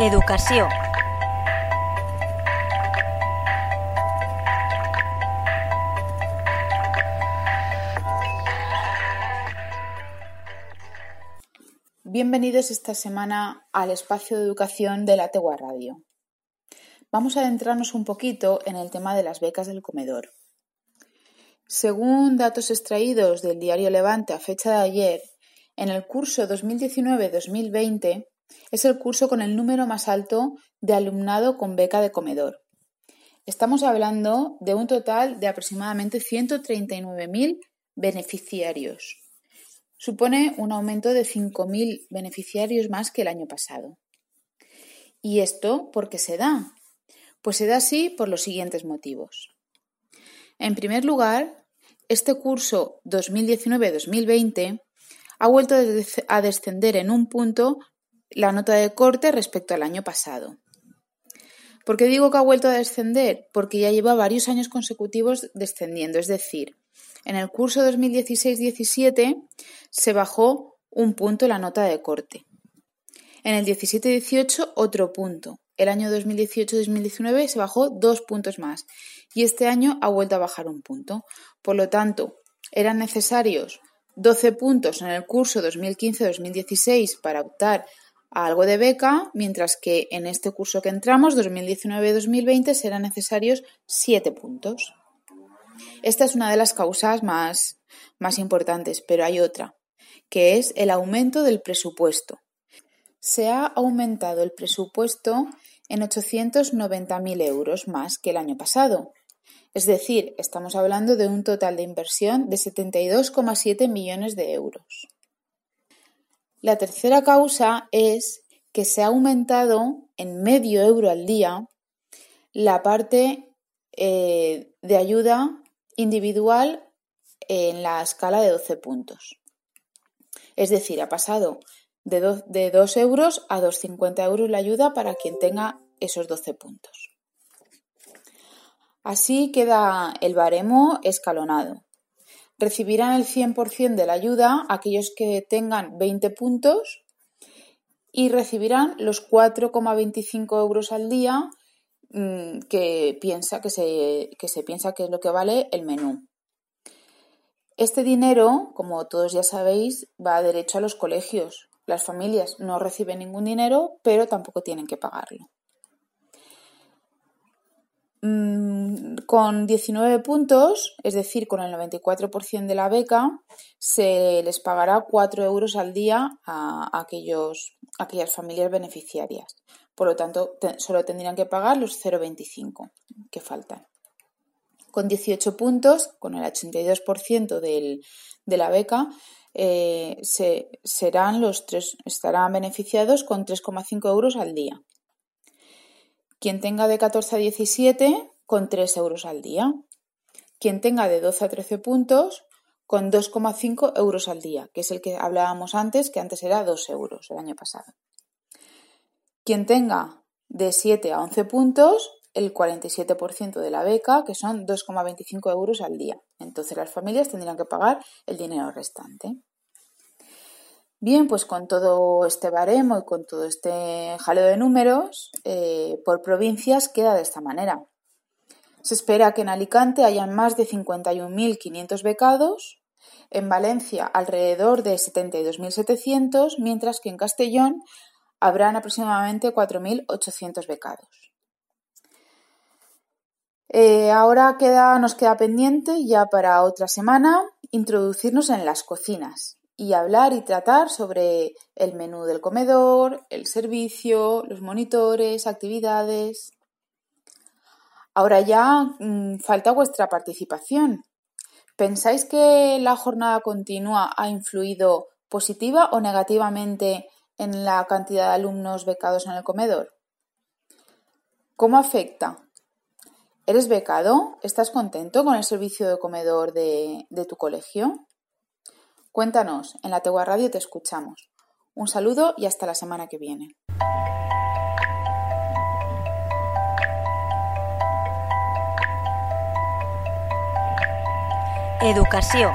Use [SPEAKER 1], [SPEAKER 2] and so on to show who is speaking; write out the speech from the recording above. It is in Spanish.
[SPEAKER 1] Educació.
[SPEAKER 2] Bienvenidos esta semana al espacio de educación de la Tegua Radio. Vamos a adentrarnos un poquito en el tema de las becas del comedor. Según datos extraídos del diario Levante a fecha de ayer, en el curso 2019-2020 es el curso con el número más alto de alumnado con beca de comedor. Estamos hablando de un total de aproximadamente 139.000 beneficiarios. Supone un aumento de 5.000 beneficiarios más que el año pasado. ¿Y esto por qué se da? Pues se da así por los siguientes motivos. En primer lugar, este curso 2019-2020 ha vuelto a descender en un punto la nota de corte respecto al año pasado. ¿Por qué digo que ha vuelto a descender? Porque ya lleva varios años consecutivos descendiendo, es decir, en el curso 2016-17 se bajó un punto la nota de corte. En el 17-18 otro punto. El año 2018-2019 se bajó dos puntos más y este año ha vuelto a bajar un punto. Por lo tanto, eran necesarios 12 puntos en el curso 2015-2016 para optar a algo de beca, mientras que en este curso que entramos, 2019-2020, serán necesarios 7 puntos. Esta es una de las causas más, más importantes, pero hay otra, que es el aumento del presupuesto. Se ha aumentado el presupuesto en 890.000 euros más que el año pasado. Es decir, estamos hablando de un total de inversión de 72,7 millones de euros. La tercera causa es que se ha aumentado en medio euro al día la parte eh, de ayuda individual en la escala de 12 puntos. Es decir, ha pasado de, de 2 euros a 2,50 euros la ayuda para quien tenga esos 12 puntos. Así queda el baremo escalonado. Recibirán el 100% de la ayuda aquellos que tengan 20 puntos y recibirán los 4,25 euros al día mm, que, piensa, que, se, que se piensa que es lo que vale el menú. Este dinero, como todos ya sabéis, va derecho a los colegios. Las familias no reciben ningún dinero, pero tampoco tienen que pagarlo. Con 19 puntos, es decir, con el 94% de la beca, se les pagará 4 euros al día a, aquellos, aquellas familias beneficiarias. Por lo tanto, solo tendrían que pagar los 0,25 que faltan. Con 18 puntos, con el 82% del, de la beca, eh, se, serán los tres, estarán beneficiados con 3,5 euros al día. Quien tenga de 14 a 17 con 3 euros al día. Quien tenga de 12 a 13 puntos con 2,5 euros al día, que es el que hablábamos antes, que antes era 2 euros el año pasado. Quien tenga de 7 a 11 puntos, el 47% de la beca, que son 2,25 euros al día. Entonces las familias tendrían que pagar el dinero restante. Bien, pues con todo este baremo y con todo este jaleo de números, eh, por provincias queda de esta manera. Se espera que en Alicante hayan más de 51.500 becados, en Valencia alrededor de 72.700, mientras que en Castellón habrán aproximadamente 4.800 becados. Eh, ahora queda, nos queda pendiente ya para otra semana introducirnos en las cocinas y hablar y tratar sobre el menú del comedor, el servicio, los monitores, actividades. Ahora ya mm, falta vuestra participación. ¿Pensáis que la jornada continua ha influido positiva o negativamente en la cantidad de alumnos becados en el comedor? ¿Cómo afecta? ¿Eres becado? ¿Estás contento con el servicio de comedor de, tu colegio? Cuéntanos, en la Tegua Radio te escuchamos. Un saludo y hasta la semana que viene.
[SPEAKER 1] Educació.